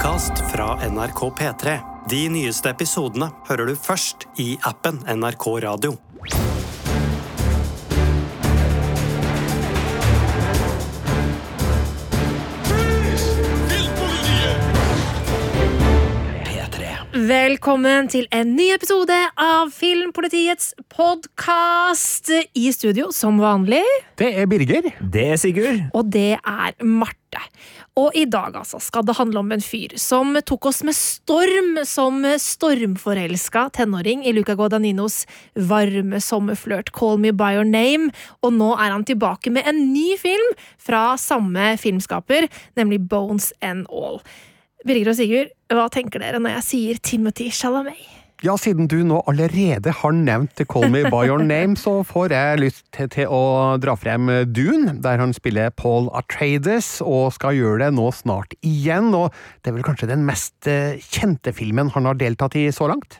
podkast fra NRK P3. De nyeste episodene hører du først i appen NRK Radio. Velkommen til en ny episode av Filmpolitiets podkast. I studio, som vanlig, Det er Birger. Det er Sigurd. og det er Marte. Og i dag altså skal det handle om en fyr som tok oss med storm som stormforelska tenåring i Luca Guadagninos varme sommerflørt Call Me By Your Name, og nå er han tilbake med en ny film fra samme filmskaper, nemlig Bones and All. Birger og Sigurd, hva tenker dere når jeg sier Timothy Chalamet? Ja, siden du nå allerede har nevnt Call Me By Your Name, så får jeg lyst til, å dra frem Dune, der han spiller Paul Atreides, og skal gjøre det nå snart igjen. Og det er vel kanskje den mest eh, kjente filmen han har deltatt i så langt?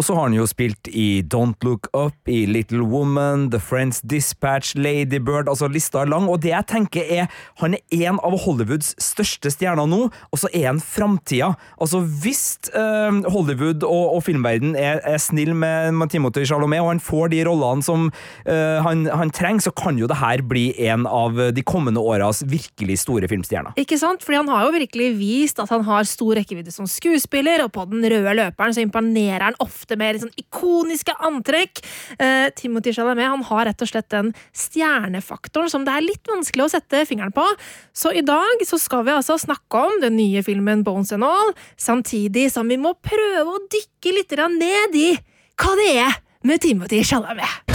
Og så har han jo spilt i Don't Look Up, i Little Woman, The Friends Dispatch, Lady Bird, altså lista er lang. Og det jeg tenker er, han er en av Hollywoods største stjerner nå, og så er han framtida. Altså hvis eh, Hollywood og, og filmverden er, er snill med, med Timothy Chalamet, og han får de rollene som eh, han, han trenger, så kan jo det her bli en av de kommende åras virkelig store filmstjerner. Ikke sant? Fordi han har jo virkelig vist at han har stor rekkevidde som skuespiller, og på den røde løperen så imponerer han ofte med litt sånn ikoniske antrekk. Eh, Timothy Chalamet han har rett og slett den stjernefaktoren som det er litt vanskelig å sette fingeren på. Så i dag så skal vi altså snakke om den nye filmen Bones and All, samtidig som vi må prøve å dykke litt ned i hva det er med Timothy Chalamet.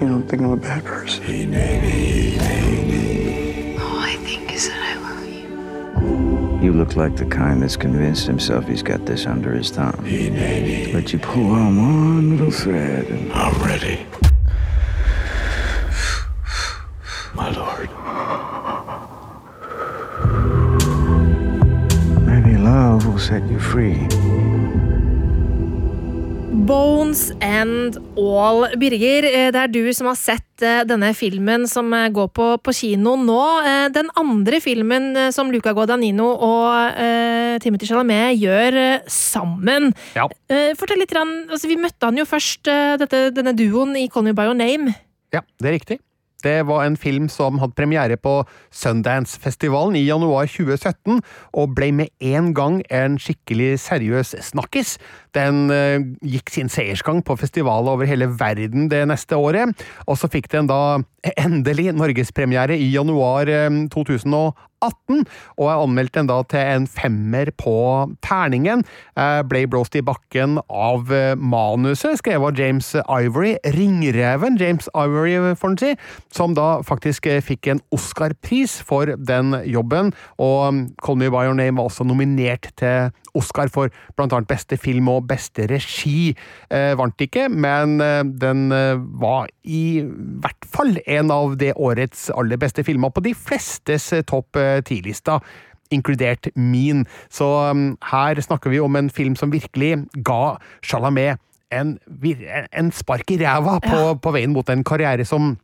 You don't think I'm a bad person? You. Look like the kind that's convinced himself he's got this under his thumb. But you pull on one little thread and I'm ready. My lord. Maybe love will set you free. Bones and All. Birger, eh, det er du som har sett eh, denne filmen som eh, går på, på kino nå. Den andre filmen som Luca Guadagnino og uh, Timothy Chalamet gjør sammen. Ja. Uh, Fortell litt, altså, Vi møtte han jo først, uh, dette, denne duoen i Call Me By Your Name. Ja, det er riktig. Det var en film som hadde premiere på Sundance-festivalen i januar 2017, og ble med en gang en skikkelig seriøs snakkis. Den eh, gikk sin seiersgang på festivaler over hele verden det neste året, og så fikk den da endelig norgespremiere i januar eh, 2018. 18, og jeg anmeldte den da til en femmer på terningen. Eh, ble blåst i bakken av eh, manuset, skrevet av James Ivory, ringreven James Ivory, får en si, som da faktisk eh, fikk en Oscar-pris for den jobben, og mm, Call Me By Your Name var også nominert til Oscar for blant annet beste film og beste regi. Vant ikke, men den var i hvert fall en av det årets aller beste filmer på de flestes topp ti-lista. Inkludert min. Så um, her snakker vi om en film som virkelig ga Chalamet en, en spark i ræva på, på veien mot en karriere som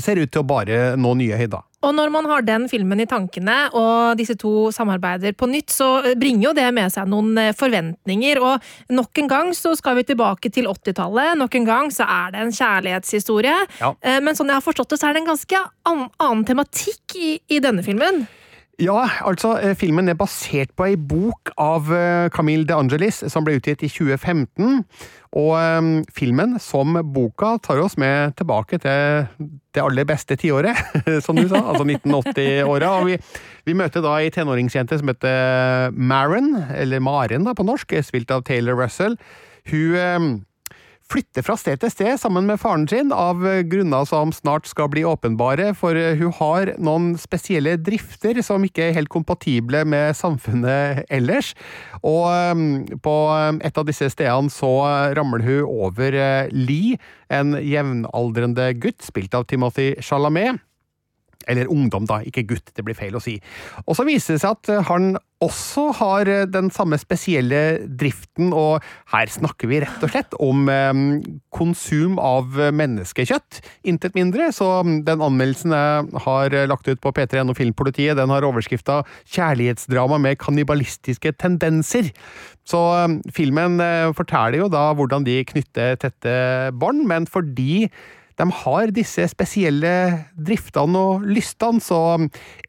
ser ut til å bare nå nye høyder. Og når man har den filmen i tankene, og disse to samarbeider på nytt, så bringer jo det med seg noen eh, forventninger. Og nok en gang så skal vi tilbake til 80-tallet. Nok en gang så er det en kjærlighetshistorie. Ja. Eh, Men sånn jeg har forstått det, så er det en ganske an annen tematikk i, i denne filmen. Ja, altså, eh, filmen er basert på ei bok av eh, Camille de Angelis, som ble utgitt i 2015. Og um, filmen, som boka, tar oss med tilbake til det aller beste tiåret, som du sa, altså 1980-åra. Og vi, vi møter da ei tenåringsjente som heter Maren, eller Maren da på norsk, spilt av Taylor Russell. Hun eh, flytter fra sted til sted sammen med faren sin, av grunner som snart skal bli åpenbare, for eh, hun har noen spesielle drifter som ikke er helt kompatible med samfunnet ellers. Og eh, på eh, et av disse stedene så ramler hun over Lee, en jevnaldrende gutt, spilt av Timothy Chalamet. Eller ungdom, da, ikke gutt, det blir feil å si. Og så viser det seg at han også har eh, den samme spesielle driften, og her snakker vi rett og slett om eh, konsum av menneskekjøtt, intet mindre. Så mm, den anmeldelsen jeg har eh, lagt ut på P3N og Filmpolitiet, den har overskrifta 'Kjærlighetsdrama med kannibalistiske tendenser'. Så eh, filmen forteller jo da hvordan de knytter tette bånd, men fordi de har disse spesielle driftene og lystene, så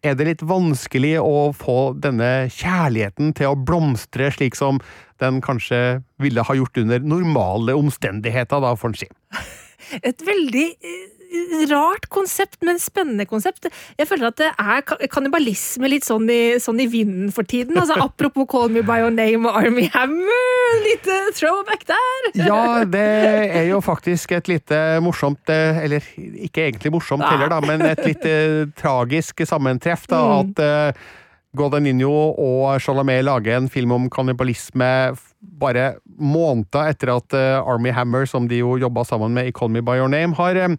er det litt vanskelig å få denne kjærligheten til å blomstre slik som den kanskje ville ha gjort under normale omstendigheter, da, får en si. Et veldig eh, rart konsept, men spennende konsept. Jeg føler at det er ka- kannibalisme litt sånn i, sånn i vinden for tiden. Altså, apropos Call Me By Your Name og Army Hammer. Lite throwback der. Ja, det er jo faktisk et lite morsomt eh, Eller ikke egentlig morsomt heller, da, men et litt eh, tragisk sammentreff. da, Mm. At uh, Guadagnino og Chalamet lager en film om kannibalisme bare måneder etter at eh, Army Hammer, som de jo jobba sammen med i Call Me By Your Name, har eh,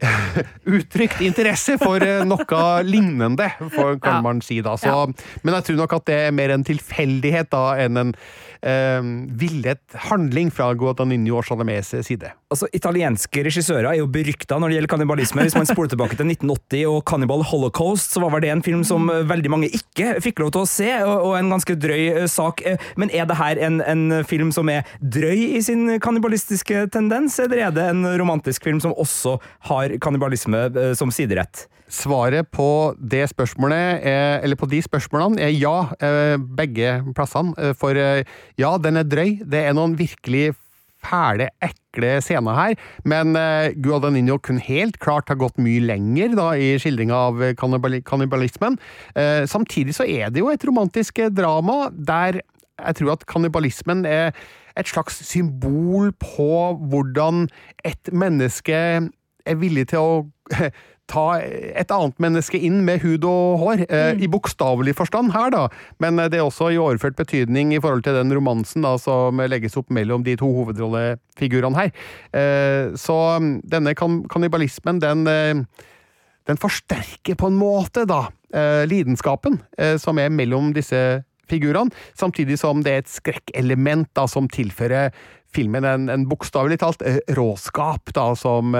uttrykt interesse for eh, noe lignende, for, kan Ja. man si da. Så, Men jeg tror nok at det er mer en tilfeldighet da, enn en eh, villet handling fra Guadagnino og Chalames side. Altså, Italienske regissører er jo berykta når det gjelder kannibalisme. Hvis man spoler tilbake til 1980 og Cannibal Holocaust, så var vel det en film som eh, veldig mange ikke fikk lov til å se, og, en ganske drøy eh, sak. Eh, Men er det her en, en film som er drøy i sin kannibalistiske tendens, eller er det en romantisk film som også har kannibalisme som siderett? Svaret på det spørsmålet, er, eller på de spørsmålene, er ja, begge plassene. For ja, den er drøy. Det er noen virkelig fæle, ekle scener her, men uh, Guadagnino kunne helt klart ha gått mye lenger da, i skildringa av kannibali kannibalismen. Uh, Samtidig så er det jo et romantisk eh, drama der jeg tror at kannibalismen er et slags symbol på hvordan et menneske er villig til å ta et annet menneske inn med hud og hår, eh, i bokstavelig forstand her, da. Men eh, det er også i overført betydning i forhold til den romansen da, som legges opp mellom de to hovedrollefigurene her. Eh, så mm, denne kan kannibalismen, den eh, den forsterker på en måte da lidenskapen som er mellom disse figurene, samtidig som det er et skrekkelement da som tilfører filmen en, en bokstavelig talt råskap, da, som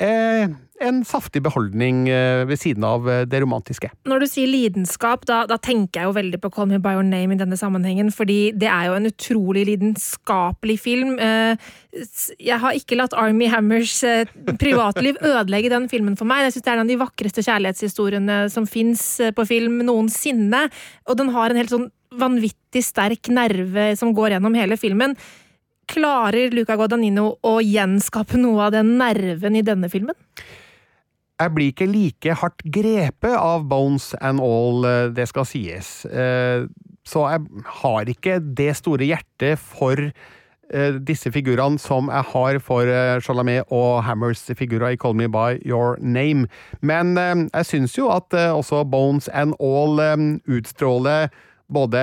eh, en saftig beholdning eh, ved siden av eh, det romantiske. Når du sier lidenskap, da, da tenker jeg jo veldig på Call Me By Your Name i denne sammenhengen, fordi det er jo en utrolig lidenskapelig film. Jeg har ikke latt Army Hammers privatliv ødelegge den filmen for meg. Jeg synes det er en av de vakreste kjærlighetshistoriene som fins på film noensinne, og den har en helt sånn vanvittig sterk nerve som går gjennom hele filmen. Klarer Luca Guadagnino å gjenskape noe av den nerven i denne filmen? Jeg blir ikke like hardt grepet av Bones and All, eh, det skal sies. Eh, Så jeg har ikke det store hjertet for eh, disse figurene som jeg har for Chalamet og Hammers figurer i Call Me By Your Name. Men jeg syns jo at også Bones and All utstråler både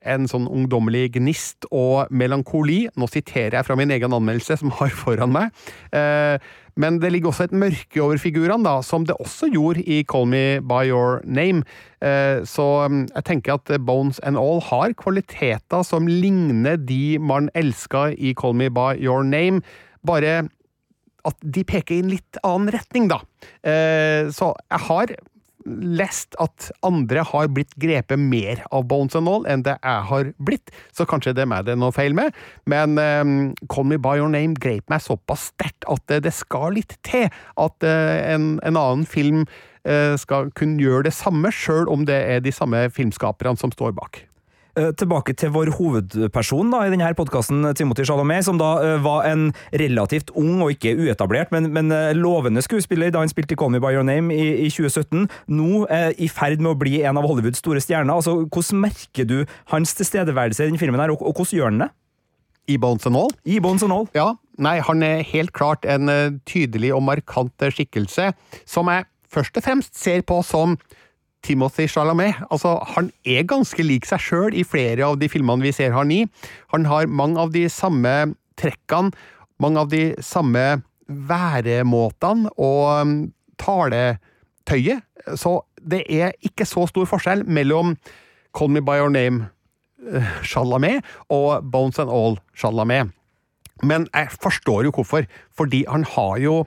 en sånn ungdommelig gnist og melankoli. Nå siterer jeg fra min egen anmeldelse, som har foran meg. Eh, men det ligger også et mørke over figurene, da, som det også gjorde i Call Me By Your Name. Eh, så mm, jeg tenker at Bones and All har kvaliteter som ligner de man elska i Call Me By Your Name, bare at de peker i en litt annen retning, da. Eh, så jeg har lest at andre har blitt grepet mer av Bones and All enn det jeg har blitt, så kanskje det er meg det er noe feil med, men eh, Call Me By Your Name grep meg såpass sterkt at eh, det skal litt til at uh, en, en annen film uh, skal kunne gjøre det samme, sjøl om det er de samme filmskaperne som står bak. Eh, Tilbake til vår hovedperson da, i denne podkasten, Timothy Chalamet, som da eh, var en relativt ung og ikke uetablert, men, men eh, lovende skuespiller da han spilte i Call Me By Your Name i, i 2017. Nå eh, i ferd med å bli en av Hollywoods store stjerner. Altså, hvordan merker du hans tilstedeværelse i denne filmen, her, og, og hvordan gjør han det? I Bones and All I Bones and All. Ja, nei, han er helt klart en tydelig og markant skikkelse, som jeg først og fremst ser på som Timothy Chalamet. Altså, han er ganske lik seg sjøl i flere av de filmene vi ser han i. Han har mange av de samme trekkene, mange av de samme væremåtene og um, taletøyet. Så det er ikke så stor forskjell mellom Call Me By Your Name eh, Chalamet og Bones and All Chalamet. Men jeg forstår jo hvorfor, fordi han har jo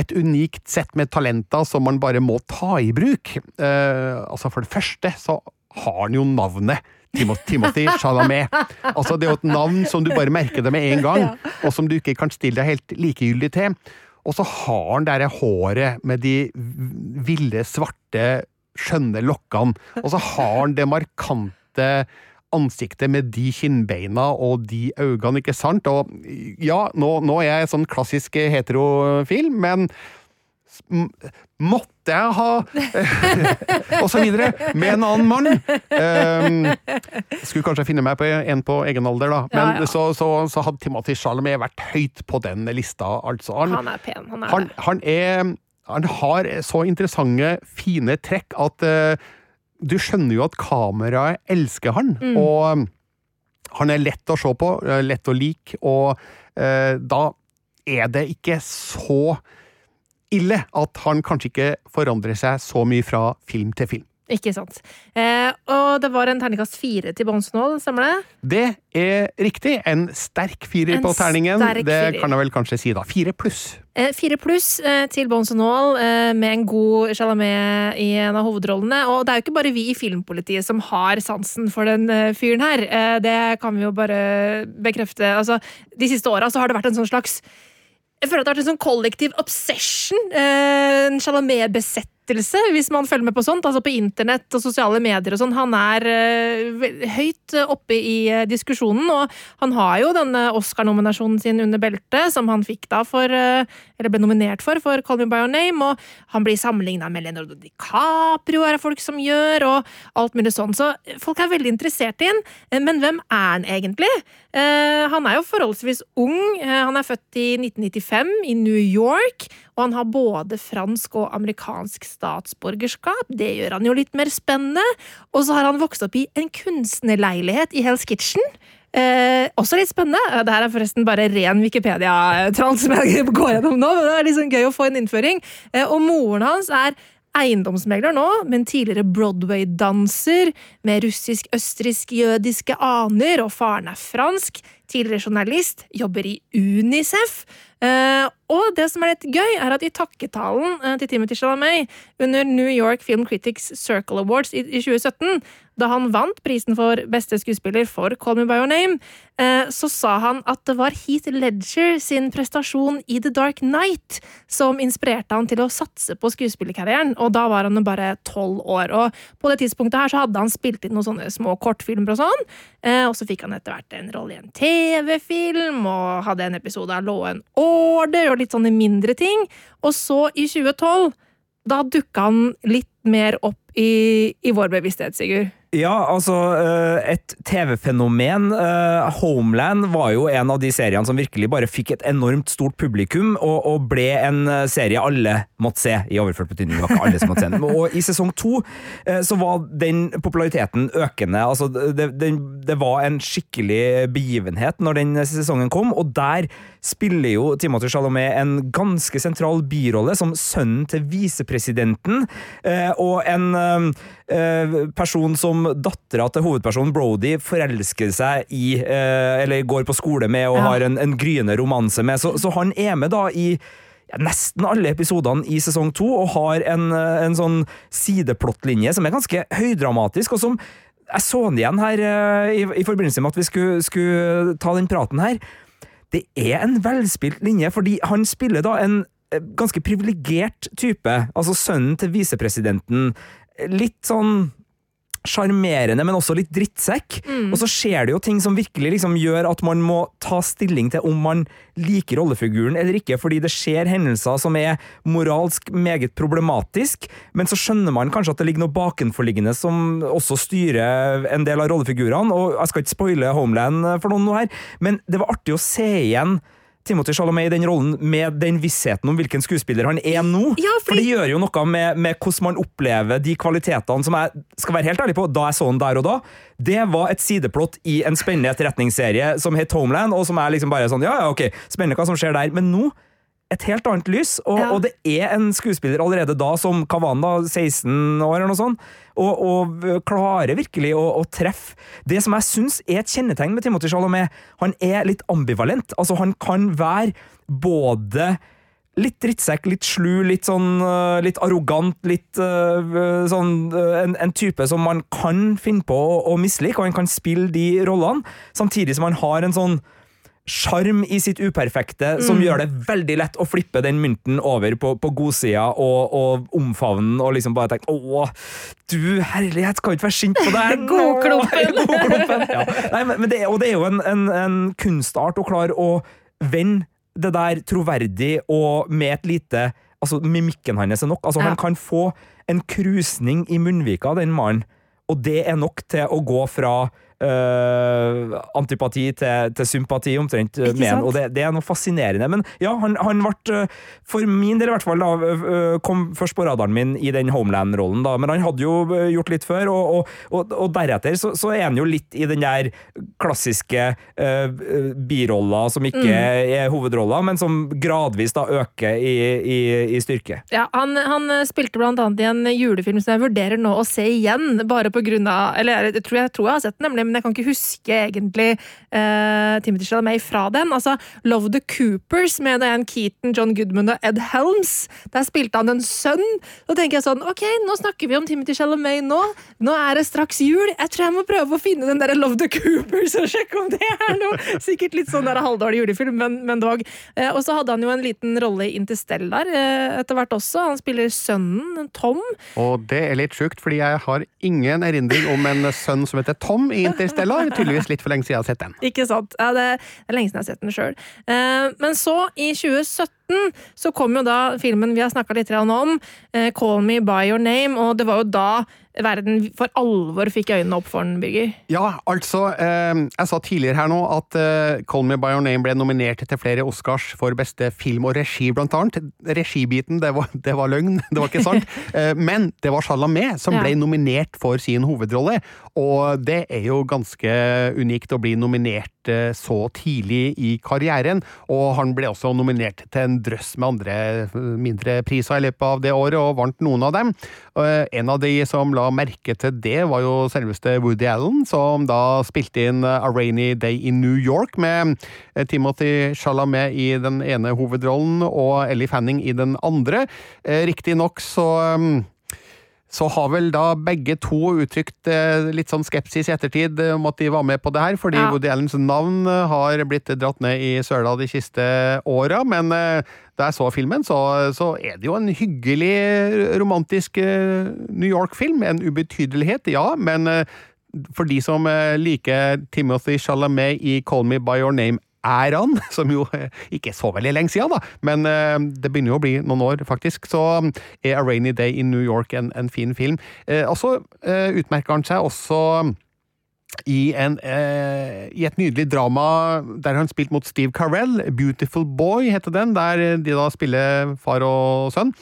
et unikt sett med talenter som man bare må ta i bruk. Eh, altså For det første så har han jo navnet Timothy, Chalamet. Altså Det er jo et navn som du bare merker det med en gang, og som du ikke kan stille deg helt likegyldig til. Og så har han det håret med de ville, svarte, skjønne lokkene. Og så har han det markante ansiktet med de kinnbeina og de øynene, ikke sant? Og ja, nå, nå er jeg sånn klassisk heterofil, men Måtte jeg ha Og så videre. Med en annen mann. Um, skulle kanskje finne meg på en på egen alder, da. Men Ja, ja. Så, så, så hadde Timothy Chalamet vært høyt på den lista, altså. Han, Han er pen. Han er han, han er Han har så interessante, fine trekk at eh, du skjønner jo at kameraet elsker han. Mm. Og han er lett å se på, eh, lett å like, og eh, da er det ikke så ille at han kanskje ikke forandrer seg så mye fra film til film. Ikke sant. Eh, og det var en terningkast fire til Bonsenål, stemmer det? Det er riktig. En sterk firer En på terningen. sterk Det firer. kan jeg vel kanskje si, da. Fire pluss. Eh, Fire pluss eh, til Bones Knoll eh, med en god Chalamet i en av hovedrollene. Og det er jo ikke bare vi i Filmpolitiet som har sansen for den eh, fyren her. Det kan vi jo bare bekrefte. Altså, de siste åra så har det vært en sånn slags jeg føler at det har vært en sånn kollektiv obsession. En Chalamet-besettelse, hvis man følger med på sånt. Altså på internett og sosiale medier og sånn. Han er uh, høyt oppe i uh, diskusjonen, og han har jo denne Oscar-nominasjonen sin under beltet, som han fikk da for uh, Eller ble nominert for, for Call Me By Your Name, og han blir sammenligna med Leonardo DiCaprio, er det folk som gjør, og alt mulig sånn. Så folk er veldig interessert i han. Men hvem er han egentlig? Han er jo forholdsvis ung. Han er født i 1995 i New York, og han har både fransk og amerikansk statsborgerskap. Det gjør han jo litt mer spennende. Og så har han vokst opp i en kunstnerleilighet i Hell's Kitchen. Eh, også litt spennende. Eh, Det her er forresten bare ren Wikipedia-trall som jeg går gjennom nå, men det er liksom gøy å få en innføring. Eh, og moren hans er eiendomsmegler nå, men tidligere Broadway-danser med russisk-østerriksk-jødiske aner, og faren er fransk, tidligere journalist, jobber i Unicef. Eh, og det som er litt gøy, er at i takketalen eh, til Timothy Chalamet under New York Film Critics Circle Awards i, i 2017, da han vant prisen for beste skuespiller for Call Me By Your Name, eh, så sa han at det var Heath Ledger sin prestasjon i The Dark Knight som inspirerte han til å satse på skuespillerkarrieren, og da var han bare tolv år. Og på det tidspunktet her så hadde han spilt inn noen sånne små kortfilmer og sånn, og så fikk han etter hvert en rolle i en TV-film, og hadde en episode av Law and Order, og litt sånne mindre ting. Og så, i 2012, da dukka han litt mer opp i, i vår bevissthet, Sigurd. Ja, altså eh, et TV-fenomen. eh, Homeland var jo en av de seriene som virkelig bare fikk et enormt stort publikum, og, og ble en eh, serie alle måtte se, i overført betydning. Var ikke alle som måtte se den. Og i sesong to så var den populariteten økende. Altså, det, det, det var en skikkelig begivenhet når den sesongen kom, og der spiller jo Timothy Chalamet en ganske sentral birolle som sønnen til visepresidenten, og en person som dattera til hovedpersonen Brody forelsker seg i, eh, eller går på skole med og Ja. har en, en gryende romanse med. Så, så han er med da i nesten alle episodene i sesong to, og har en, eh, en sånn sideplottlinje som er ganske høydramatisk, og som jeg så den igjen her eh, i, i forbindelse med at vi skulle, skulle ta den praten her. Det er en velspilt linje, fordi han spiller da en ganske privilegert type, altså sønnen til visepresidenten. Litt sånn sjarmerende, men også litt drittsekk. Og så skjer det jo ting som virkelig liksom gjør at man må ta stilling til om man liker rollefiguren eller ikke, fordi det skjer hendelser som er moralsk meget problematisk, men så skjønner man kanskje at det ligger noe bakenforliggende som også styrer en del av rollefigurene, og jeg skal ikke spoile Homeland for noen nå her, men det var artig å se igjen Timothy Chalamet i den rollen med den vissheten om hvilken skuespiller han er nå. Ja, fordi- For det gjør jo noe med, med hvordan man opplever de kvalitetene som jeg skal være helt ærlig på, da jeg så den der og da. Det var et sideplott i en spennende etterretningsserie som het Homeland, og som er liksom bare sånn ja, ja, ok, spennende hva som skjer der. Men nå et helt annet lys, og, Ja. og det er en skuespiller allerede da som Kavana, 16 år eller noe sånt, og, og klarer virkelig å, å treffe. Det som jeg syns er et kjennetegn med Timothy Chalamet, han er litt ambivalent. Altså, han kan være både Litt drittsekk, litt slu, litt sånn øh, litt arrogant, litt øh, sånn øh, en, en type som man kan finne på å, å mislike, og han kan spille de rollene, samtidig som han har en sånn sjarm i sitt uperfekte som gjør det veldig lett å flippe den mynten over på, på godsida og, og omfavne den og liksom bare tenke Å, du herlighet, skal ikke være sint på nå!» Godklumpen. God Ja. Nei, men, men det, og det er jo en, en, en kunstart å klare å vende det der troverdig og med et lite Altså, mimikken hans er nok. Altså, Ja. Han kan få en krusning i munnvika, den mannen, og det er nok til å gå fra øh, antipati til, til sympati, omtrent, med han. Og det, det er noe fascinerende. Men ja, han, han ble, øh, for min del i hvert fall, da, øh, kom først på radaren min i den Homeland-rollen, da. Men han hadde jo gjort litt før, og, og, og, og deretter så, så er han jo litt i den der klassiske øh, birolla som ikke Mm. er hovedrolla, men som gradvis da øker i, i, i styrke. Ja, han, han spilte blant annet i en julefilm som jeg vurderer nå å se igjen, bare på grunn av Eller jeg tror jeg, tror jeg har sett den, nemlig, men jeg kan ikke huske egentlig uh, Timothy Chalamet fra den. Altså Love the Coopers med Diane Keaton, John Goodman og Ed Helms. Der spilte han en sønn. Da tenker jeg sånn Ok, nå snakker vi om Timothy Chalamet nå. Nå er det straks jul. Jeg tror jeg må prøve å finne den der Love the Coopers og sjekke om det er noe. Sikkert litt sånn der halvdårlig julefilm, men, men dog. Uh, og så hadde han jo en liten rolle i Interstellar uh, etter hvert også. Han spiller sønnen, Tom. Og det er litt sjukt, fordi jeg har ingen erindring om en sønn som heter Tom i Interstellar. Tydeligvis litt for lenge siden jeg har sett den. Ikke sant? Ja, det er lenge siden jeg har sett den sjøl. men så, i 2017, så kom jo da filmen vi har snakka litt om, eh, 'Call Me By Your Name', og det var jo da verden for alvor fikk øynene opp for den, Birger. Ja, altså eh, Jeg sa tidligere her nå at eh, Call Me By Your Name ble nominert til flere Oscars for beste film og regi, blant annet. Regibiten, det var, det var løgn, det var ikke sant. Eh, men det var Chalamet som Ja. ble nominert for sin hovedrolle, og det er jo ganske unikt å bli nominert eh, så tidlig i karrieren. Og han ble også nominert til en drøss med andre eh, mindre priser i løpet av det året, og vant noen av dem. Eh, En av de som la merke til det, var jo selveste Woody Allen, som da spilte inn eh, A Rainy Day in New York med eh, Timothy Chalamet i den ene hovedrollen og Ellie Fanning i den andre. Riktignok så mm, så har vel da begge to uttrykt eh, litt sånn skepsis i ettertid eh, om at de var med på det her, fordi Ja. Woody Allens navn eh, har blitt dratt ned i søla de siste åra. Men da jeg så filmen, så, så er det jo en hyggelig, romantisk New York-film. En ubetydelighet, ja, men for de som liker Timothy Chalamet i Call Me By Your Name, han, som jo eh, ikke er så veldig lenge siden, da, men eh, det begynner jo å bli noen år, faktisk, så er A Rainy Day in New York en, en fin film. Eh, og så eh, utmerker han seg også i, en, eh, I et nydelig drama der han spilte mot Steve Carell, Beautiful Boy heter den, der de da spiller far og sønn.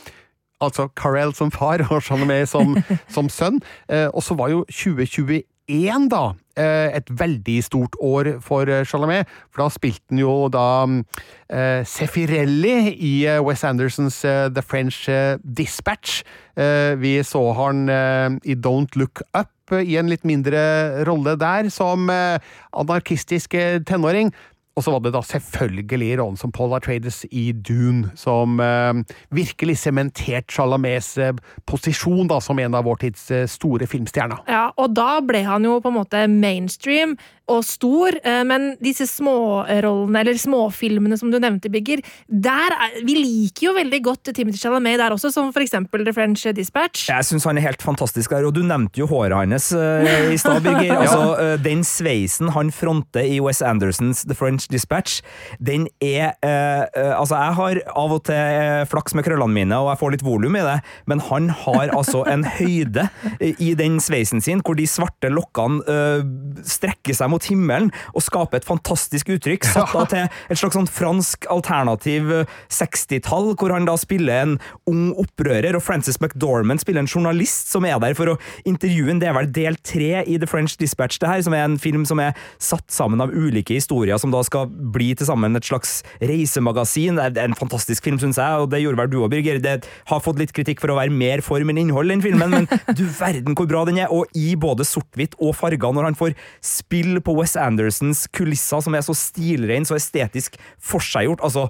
Altså Carell som far og Chalamet som, som sønn. Eh, og så var jo 2021 da eh, et veldig stort år for eh, Chalamet, for da spilte han jo da eh, Sefirelli i West Wes Andersons eh, The French eh, Dispatch. Eh, vi så han eh, i Don't Look Up eh, i en litt mindre rolle der, som eh, anarkistisk eh, tenåring. Og så var det da selvfølgelig rollen som Paul Atreides i Dune, som eh, virkelig sementerte Chalamets eh, posisjon da, som en av vår tids eh, store filmstjerner. Ja, og da ble han jo på en måte mainstream og stor, eh, men disse smårollene, eller småfilmene som du nevnte, Bigger, der er, vi liker jo veldig godt Timothy Chalamet der også, som for eksempel The French Dispatch. Jeg syns han er helt fantastisk der, og du nevnte jo håret hans eh, i stad, Birger. Altså, eh, den sveisen han fronter i Wes Andersons The French Dispatch, den er eh, eh, Altså, jeg har av og til eh, flaks med krøllene mine, og jeg får litt volum i det, men han har altså en høyde eh, i den sveisen sin, hvor de svarte lokkene eh, strekker seg mot mot himmelen og skaper et fantastisk uttrykk, satt da til et slags sånn fransk alternativ eh, 60-tall, hvor han da spiller en ung opprører, og Frances McDormand spiller en journalist som er der for å intervjue en. Det er vel del tre i The French Dispatch, det her, som er en film som er satt sammen av ulike historier, som da skal bli til sammen et slags reisemagasin. Det er en fantastisk film, syns jeg, og det gjorde vel du òg, Birger. Det har fått litt kritikk for å være mer form enn innhold, den filmen, men du verden hvor bra den er, og i både sort-hvitt og farger, når han får spill på Wes Andersons kulisser, som er så stilrein, så estetisk forseggjort. Altså,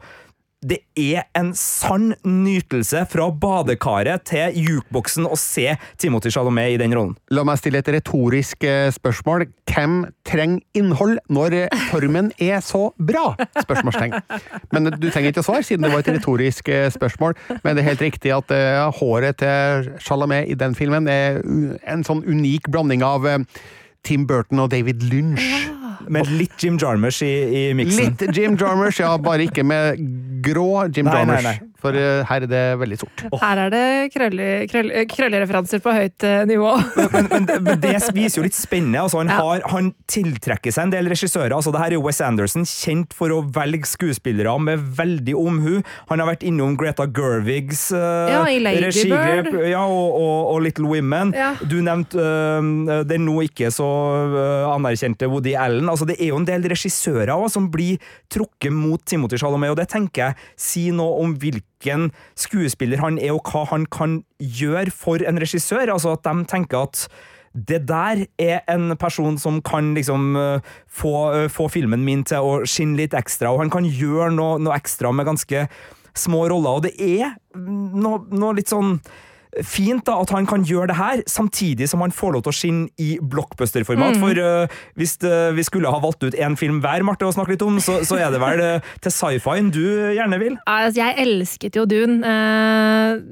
det er en sann nytelse fra badekaret til jukeboksen å se Timothy Chalamet i den rollen. La meg stille et retorisk eh, spørsmål. Hvem trenger innhold når formen er så bra? Spørsmålstegn. Men du trenger ikke å svare, siden det var et retorisk eh, spørsmål. Men det er helt riktig at eh, håret til Chalamet i den filmen er en sånn unik blanding av Tim Burton og David Lynch. Med litt Jim Jarmusch i, i miksen. Litt Jim Jarmusch, ja, bare ikke med grå Jim Nei, nei, Jarmusch. nei. For eh, her er det veldig sort. Her er det krølle- krølle- på høyt eh, nivå. men, men, det- men det viser jo litt spennende. Altså, han, Ja. har, han tiltrekker seg en del regissører. Altså, det her er jo Wes Anderson, kjent for å velge skuespillere med veldig omhu. Han har vært innom Greta Gervigs uh, Ja, regigrep ja, og, og, og Little Women. Ja. Du nevnte uh, den nå ikke så uh, anerkjente Woody Allen. Altså, det er jo en del regissører også, som blir trukket mot Timothy Chalamet, og det tenker jeg sier noe om hvilken skuespiller han er, og hva han kan gjøre for en regissør. Altså at de tenker at det der er en person som kan liksom øh, få, øh, få filmen min til å skinne litt ekstra, og han kan gjøre noe, noe ekstra med ganske små roller, og det er noe, noe litt sånn fint da, at han kan gjøre det her, samtidig som han får lov til å skinne i blockbuster-format. For uh, hvis uh, vi skulle ha valgt ut én film hver, Marte, å snakke litt om, så, så er det vel uh, til sci-fien du gjerne vil? Altså, jeg elsket jo Dune.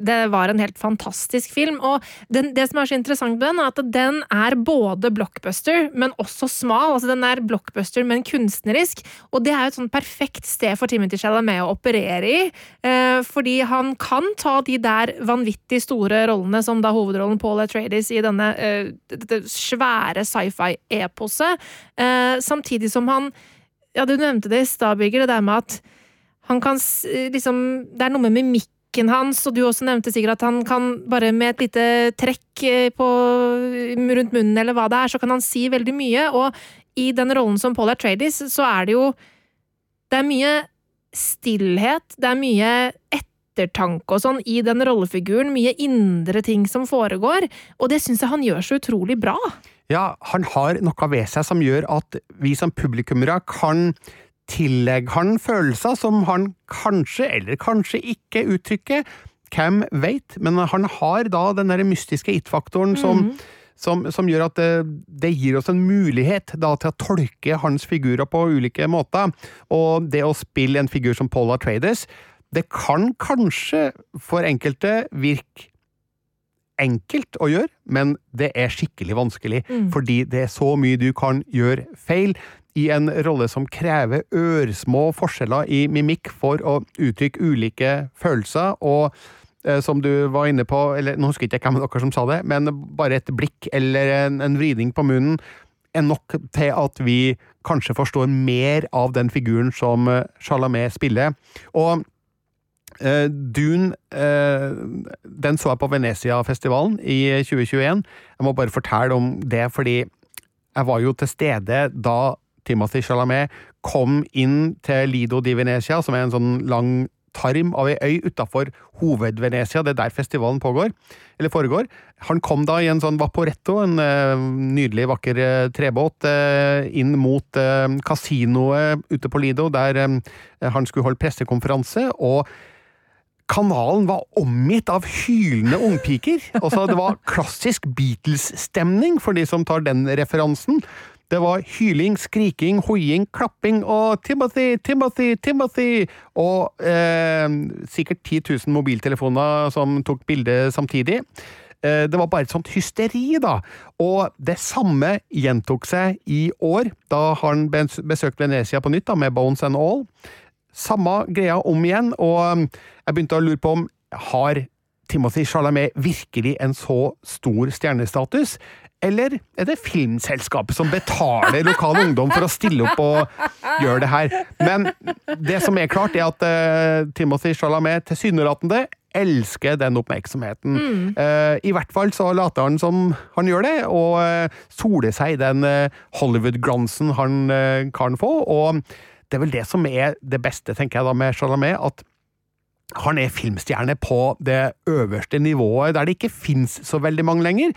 Det var en helt fantastisk film. Og den, det som er så interessant med den, er at den er både blockbuster, men også smal. Altså, den er blockbuster, men kunstnerisk. Og det er jo et sånn perfekt sted for Timothy Chalamet å operere i. Fordi han kan ta de der vanvittig store rollene, som da hovedrollen Paul Atreides i denne uh, dette svære sci-fi-eposet, Uh, samtidig som han Ja, du nevnte det i stad, Birger, det der med at han kan liksom Det er noe med mimikken hans, og du også nevnte sikkert at han kan bare med et lite trekk eh, på, rundt munnen eller hva det er, så kan han si veldig mye. Og i den rollen som Paul Atreides, så er det jo Det er mye stillhet, det er mye ettertanke og sånn i den rollefiguren, mye indre ting som foregår, og det syns jeg han gjør så utrolig bra. Ja, han har noe ved seg som gjør at vi som publikummere kan tillegge han følelser som han kanskje, eller kanskje ikke, uttrykker. Hvem veit? Men han har da den der mystiske it-faktoren som, som, som gjør at det, det gir oss en mulighet da til å tolke hans figurer på ulike måter. Og det å spille en figur som Paula Traders, det kan kanskje for enkelte virke enkelt å gjøre, men det er skikkelig vanskelig, fordi det er så mye du kan gjøre feil i en rolle som krever ørsmå forskjeller i mimikk for å uttrykke ulike følelser, og eh, som du var inne på, eller nå husker jeg ikke hvem av dere som sa det, men bare et blikk eller en, en vridning på munnen er nok til at vi kanskje forstår mer av den figuren som eh, Chalamet spiller. Og Eh, Dune uh, den så jeg på Venezia-festivalen i 2021. Jeg må bare fortelle om det, fordi jeg var jo til stede da Timothy Chalamet kom inn til Lido di Venezia, som er en sånn lang tarm av ei øy utafor hoved-Venezia. Det er der festivalen pågår, eller foregår. Han kom da i en sånn Vaporetto, en uh, nydelig, vakker trebåt, inn mot kasinoet ute på Lido, der han skulle holde pressekonferanse. og Kanalen var omgitt av hylende ungpiker. Altså, det var klassisk Beatles-stemning, for de som tar den referansen. Det var hyling, skriking, hoiing, klapping og 'Timothy, Timothy, Timothy!' Og eh, sikkert 10 000 mobiltelefoner som tok bilde samtidig. Eh, det var bare et sånt hysteri, da. Og det samme gjentok seg i år, da har han besøkt Venezia på nytt, da, med Bones and All. Samme greia om igjen, og um, jeg begynte å lure på om har Timothy Chalamet virkelig en så stor stjernestatus? Eller er det filmselskapet som betaler lokal ungdom for å stille opp og gjøre det her? Men det som er klart, er at uh, Timothy Chalamet tilsynelatende elsker den oppmerksomheten. Eh, I hvert fall så later han som han gjør det, og uh, soler seg i den Hollywood-glansen han kan få. Og det er vel det som er det beste, tenker jeg da, med Chalamet. at han er filmstjerne på det øverste nivået, der det ikke fins så veldig mange lenger.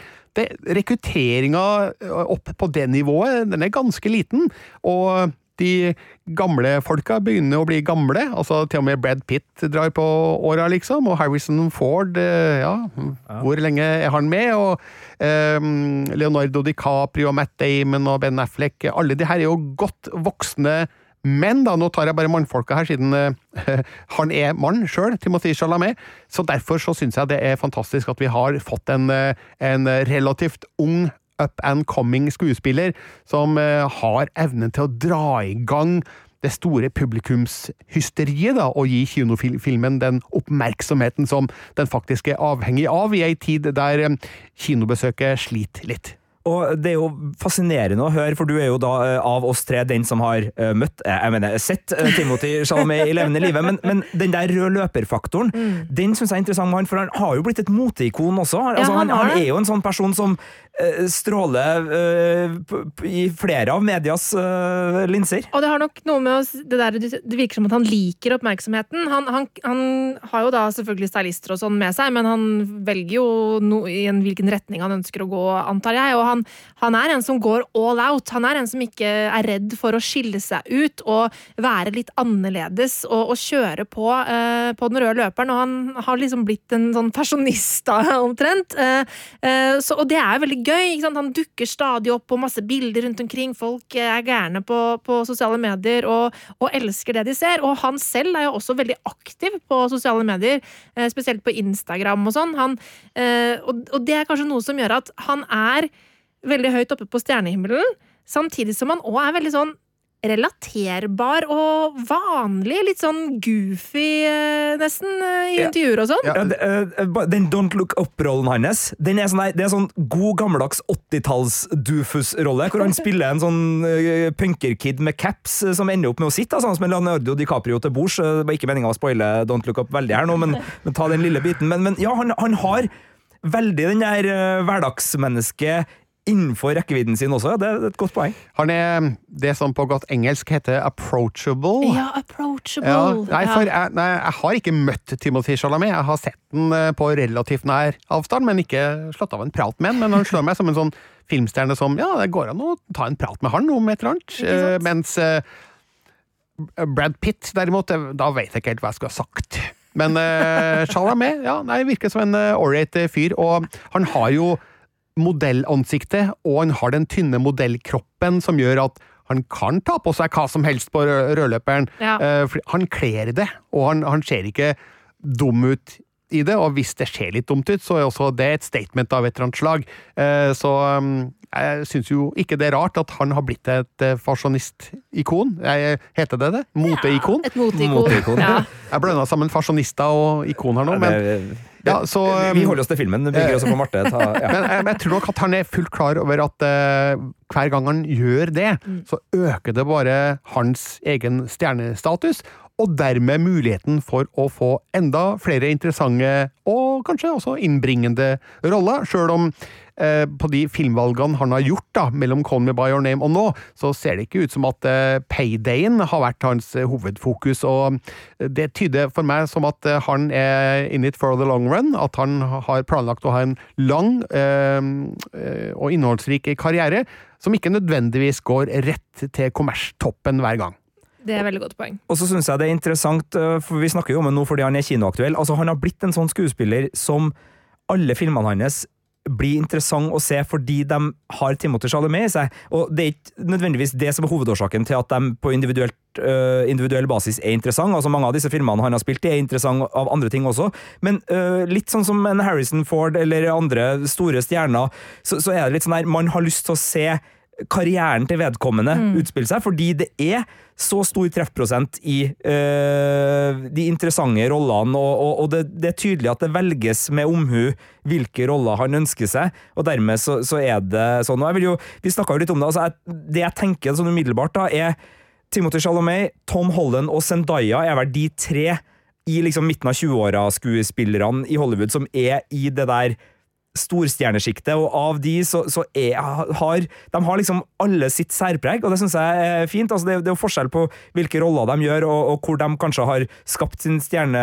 Rekrutteringa opp på det nivået, den er ganske liten, og de gamle folka begynner å bli gamle. altså Til og med Brad Pitt drar på åra, liksom, og Harrison Ford, ja, hvor lenge er han med? Og um, Leonardo DiCaprio, Matt Damon og Ben Affleck, alle de her er jo godt voksne men da, nå tar jeg bare mannfolka her, siden uh, han er mann sjøl, Timothy Chalamet. Så derfor så syns jeg det er fantastisk at vi har fått en, eh, en relativt ung up and coming skuespiller som uh, har evnen til å dra i gang det store publikumshysteriet, da, og gi kinofilmen den oppmerksomheten som den faktisk er avhengig av, i ei tid der kinobesøket sliter litt. Og det er jo fascinerende å høre, for du er jo da eh, av oss tre den som har eh, møtt eh, Jeg mener, sett Timothy Chalamet i levende livet, men, men den der rød løper-faktoren, den syns jeg er interessant med han, for han har jo blitt et moteikon også. Altså, han han, han er jo en sånn person som uh, stråler p- i flere av medias uh, linser. Og det har nok noe med oss, det der Det virker som at han liker oppmerksomheten. Han, han, han har jo da selvfølgelig stylister og sånn med seg, men han velger jo no, i en, hvilken retning han ønsker å gå, antar jeg. Og han, han er en som går all out. Han er en som ikke er redd for å skille seg ut og være litt annerledes og, og kjøre på uh, på den røde løperen. Og han har liksom blitt en sånn personista, omtrent. Uh, uh, så, og det er veldig gøy. Han dukker stadig opp på masse bilder rundt omkring. Folk er gærne på, på sosiale medier og, og elsker det de ser. Og han selv er jo også veldig aktiv på sosiale medier, spesielt på Instagram og sånn. Han, og, og det er kanskje noe som gjør at han er veldig høyt oppe på stjernehimmelen, samtidig som han òg er veldig sånn relaterbar og vanlig. Litt sånn goofy, eh, nesten, eh, i Ja. intervjuer og sånn. Ja, eh, den Don't Look Up-rollen hans Den er sånn, det er sånn god gammeldags 80-talls-Dufus-rolle, hvor han spiller en sånn punkerkid med caps som ender opp med å sitte, altså, som en Leonardo DiCaprio til bords. Det var ikke meninga å spoile Don't Look Up veldig her nå, men, men ta den lille biten. Men, men ja, han, han har veldig den der hverdagsmennesket innenfor rekkevidden sin også. Det er et godt poeng. Han er det som på godt engelsk heter approachable. Ja, approachable. Ja, nei, for jeg, nei, jeg har ikke møtt Timothy Chalamet. Jeg har sett den eh, på relativt nær avstand, men ikke slått av en prat med han. Men han slår meg som en sånn filmstjerne som Ja, det går an å ta en prat med han om et eller annet. Eh, mens eh, Brad Pitt, derimot, da vet jeg ikke helt hva jeg skulle ha sagt. Men uh, Chalamet ja, nei, virker som en ålreit eh, fyr, og han har jo modellansiktet, og han har den tynne modellkroppen som gjør at han kan ta på seg hva som helst på rødløperen. Ja. Uh, han kler det, og han, han ser ikke dum ut i det, og hvis det ser litt dumt ut, så er også det et statement av et eller annet slag. Uh, så um, jeg syns jo ikke det er rart at han har blitt et uh, fasjonistikon. Heter det det? Moteikon? Et moteikon. Moteikon. Ja. Jeg blanda sammen fasjonister og ikon her nå, men, Det- ja, så, vi um, holder oss til filmen. Bygger oss for Marte. Ta, ja. men jeg, men jeg tror nok at han er fullt klar over at uh, hver gang han gjør det, så øker det bare hans egen stjernestatus, og dermed muligheten for å få enda flere interessante og kanskje også innbringende roller, sjøl om eh, på de filmvalgene han har gjort da, mellom Call Me By Your Name og nå, så ser det ikke ut som at eh, paydayen har vært hans eh, hovedfokus, og det tyder for meg som at eh, han er in it for the long run, at han har planlagt å ha en lang eh, eh, og innholdsrik karriere, som ikke nødvendigvis går rett til kommerstoppen hver gang. Det er et veldig godt poeng. Og så syns jeg det er interessant, øh, for vi snakker jo om det nå fordi han er kinoaktuell. Altså, han har blitt en sånn skuespiller som alle filmene hans blir interessant å se fordi de har Timothée Chalamet i seg. Og det er ikke nødvendigvis det som er hovedårsaken til at de på individuelt, Uh, individuell basis er interessant. Altså Mange av disse filmene han har spilt i, er interessant av andre ting også. Men uh, litt sånn som en Harrison Ford eller andre store stjerner, så, så er det litt sånn her Man har lyst til å se karrieren til vedkommende utspille seg, fordi det er så stor treffprosent i eh, de interessante rollene, og, og, og det, det er tydelig at det velges med omhu hvilke roller han ønsker seg, og dermed så, så er det sånn. Og jeg vil jo, Vi snakka jo litt om det. altså jeg, Det jeg tenker sånn umiddelbart, da, er Timothy Chalamet, Tom Holland og Zendaya er vel de tre i liksom midten av 20-åra-skuespillerne i Hollywood som er i det der storstjernesjiktet, og av de så, så er, har De har liksom alle sitt særpreg, og det syns jeg er fint. Altså det, det er jo forskjell på hvilke roller de gjør, og, og hvor de kanskje har skapt sin stjerne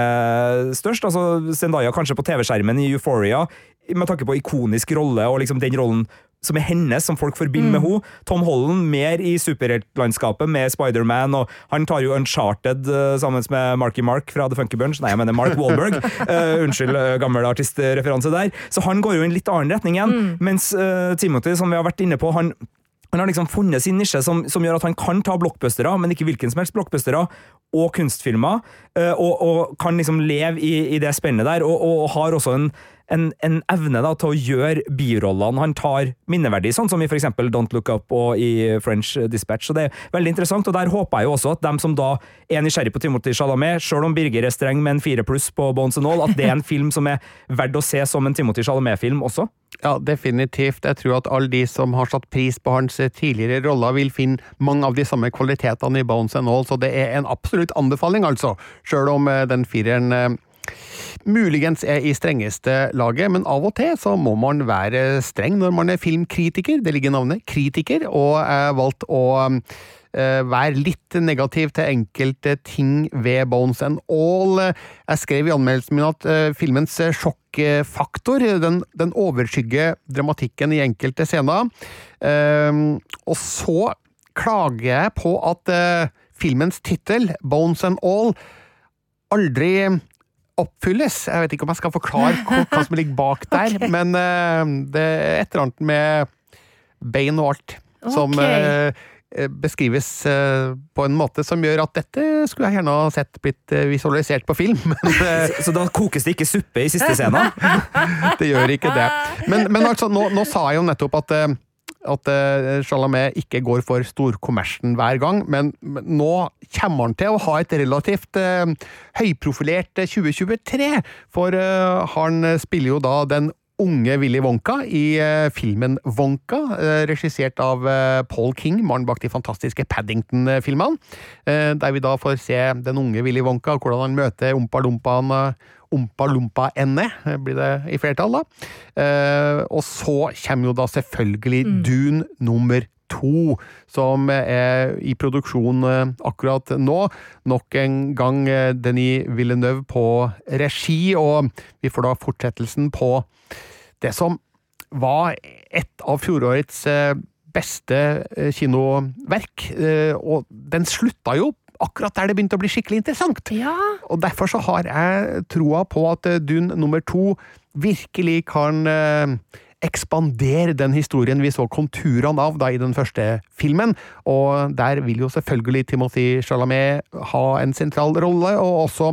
størst. Altså Zendaya kanskje på TV-skjermen i Euphoria, med tanke på ikonisk rolle og liksom den rollen som er hennes, som folk forbinder med henne. Tom Holland mer i superheltlandskapet med Spiderman, og han tar jo Uncharted uh, sammen med Marky Mark fra The Funky Bunch. Nei, jeg mener Mark Wahlberg. Uh, unnskyld, uh, gammel artistreferanse der. Så han går jo i en litt annen retning igjen. Mens uh, Timothy, som vi har vært inne på, han han har liksom funnet sin nisje som, som gjør at han kan ta blockbustere, men ikke hvilken som helst blockbustere, og kunstfilmer, eh, og, og kan liksom leve i, i det spennet der, og, og har også en, en, en evne da, til å gjøre birollene han tar minneverdig, sånn som i eksempel Don't Look Up og i French Dispatch. Så det er veldig interessant, og der håper jeg jo også at dem som da er nysgjerrig på Timothy Chalamet, selv om Birger er streng med en fire pluss på Bones and All, at det er en film som er verdt å se som en Timothy Chalamet-film også. Ja, definitivt. Jeg tror at alle de som har satt pris på hans tidligere roller, vil finne mange av de samme kvalitetene i Bones and All, så det er en absolutt anbefaling, altså. Sjøl om eh, den fireren eh, muligens er i strengeste laget, men av og til så må man være streng når man er filmkritiker. Det ligger i navnet kritiker, og jeg valgte å eh, være litt negativ til enkelte ting ved Bones and All. Jeg skrev i anmeldelsen min at eh, filmens sjokkfaktor den, den overskygger dramatikken i enkelte scener. Eh, og så klager jeg på at eh, filmens tittel, Bones and All, aldri oppfylles. Jeg vet ikke om jeg skal forklare hva, hva som ligger bak der, okay. men uh, det er et eller annet med bein og alt som okay. eh, eh, beskrives på en måte som gjør at dette skulle jeg gjerne ha sett blitt visualisert på film, men Så, så da kokes det ikke suppe i siste scenen? det gjør ikke det. Men, men altså, nå, nå sa jeg jo nettopp at at eh, Chalamet ikke går for storkommersen hver gang, men, nå kommer han til å ha et relativt eh, høyprofilert eh, 2023. For eh, han spiller jo da den unge Willy Wonka i filmen Wonka, regissert av Paul King, mannen bak de fantastiske Paddington-filmene. Der vi da får se den unge Willy Wonka, hvordan han møter Ompa-Lompaen Ompa-Lompa-ende, blir det i flertall, da. Eh, og så kommer jo da selvfølgelig Dune nummer to, som er i produksjon eh, akkurat nå. Nok en gang eh, Denis Villeneuve på regi, og vi får da fortsettelsen på det som var et av fjorårets beste kinoverk. Og den slutta jo akkurat der det begynte å bli skikkelig interessant. Ja, Og derfor så har jeg troa på at eh, Dune nummer to virkelig kan eh, ekspandere den historien vi så konturene av da i den første filmen. Og der vil jo selvfølgelig Timothy Chalamet ha en sentral rolle, og også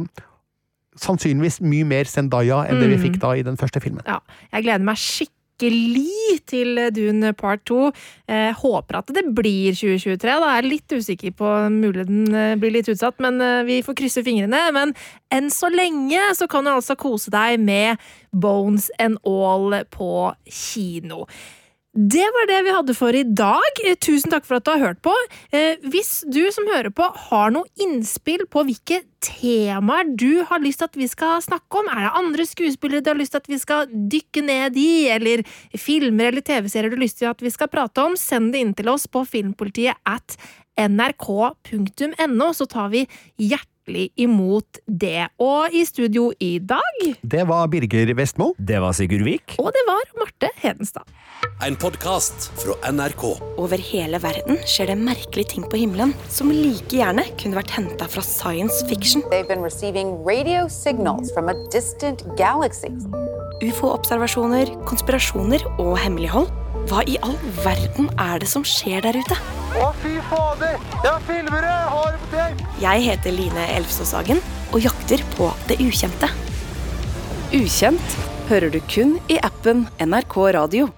sannsynligvis mye mer Zendaya enn det vi fikk da i den første filmen. ja. Jeg gleder meg skikkelig til Dune part 2. Eh, håper at det blir 2023. Da er jeg litt usikker på mulig den eh, blir litt utsatt, men eh, vi får krysse fingrene. Men enn så lenge så kan du altså kose deg med Bones and All på kino. Det var det vi hadde for i dag. Eh, Tusen takk for at du har hørt på. Eh, Hvis du som hører på har noe innspill på hvilke temaer du har lyst til at vi skal snakke om, er det andre skuespillere du har lyst til at vi skal dykke ned i, eller filmer eller TV-serier du har lyst til at vi skal prate om, send det inn til oss på filmpolitiet at nrk.no, så tar vi hjertelig imot det. Og i studio i dag, Det var Birger Vestmo. Det var Sigurd Vik. og det var Marte Hedenstad. En podkast fra NRK. Over hele verden skjer det merkelige ting på himmelen som like gjerne kunne vært henta fra science fiction. Been from a. Ufo-observasjoner, konspirasjoner og hemmelighold. Hva i all verden er det som skjer der ute? Å, fy fader! Jeg filmer det! Har det på tape! Jeg heter Line Elfsåshagen og jakter på det ukjente. Ukjent hører du kun i appen NRK Radio.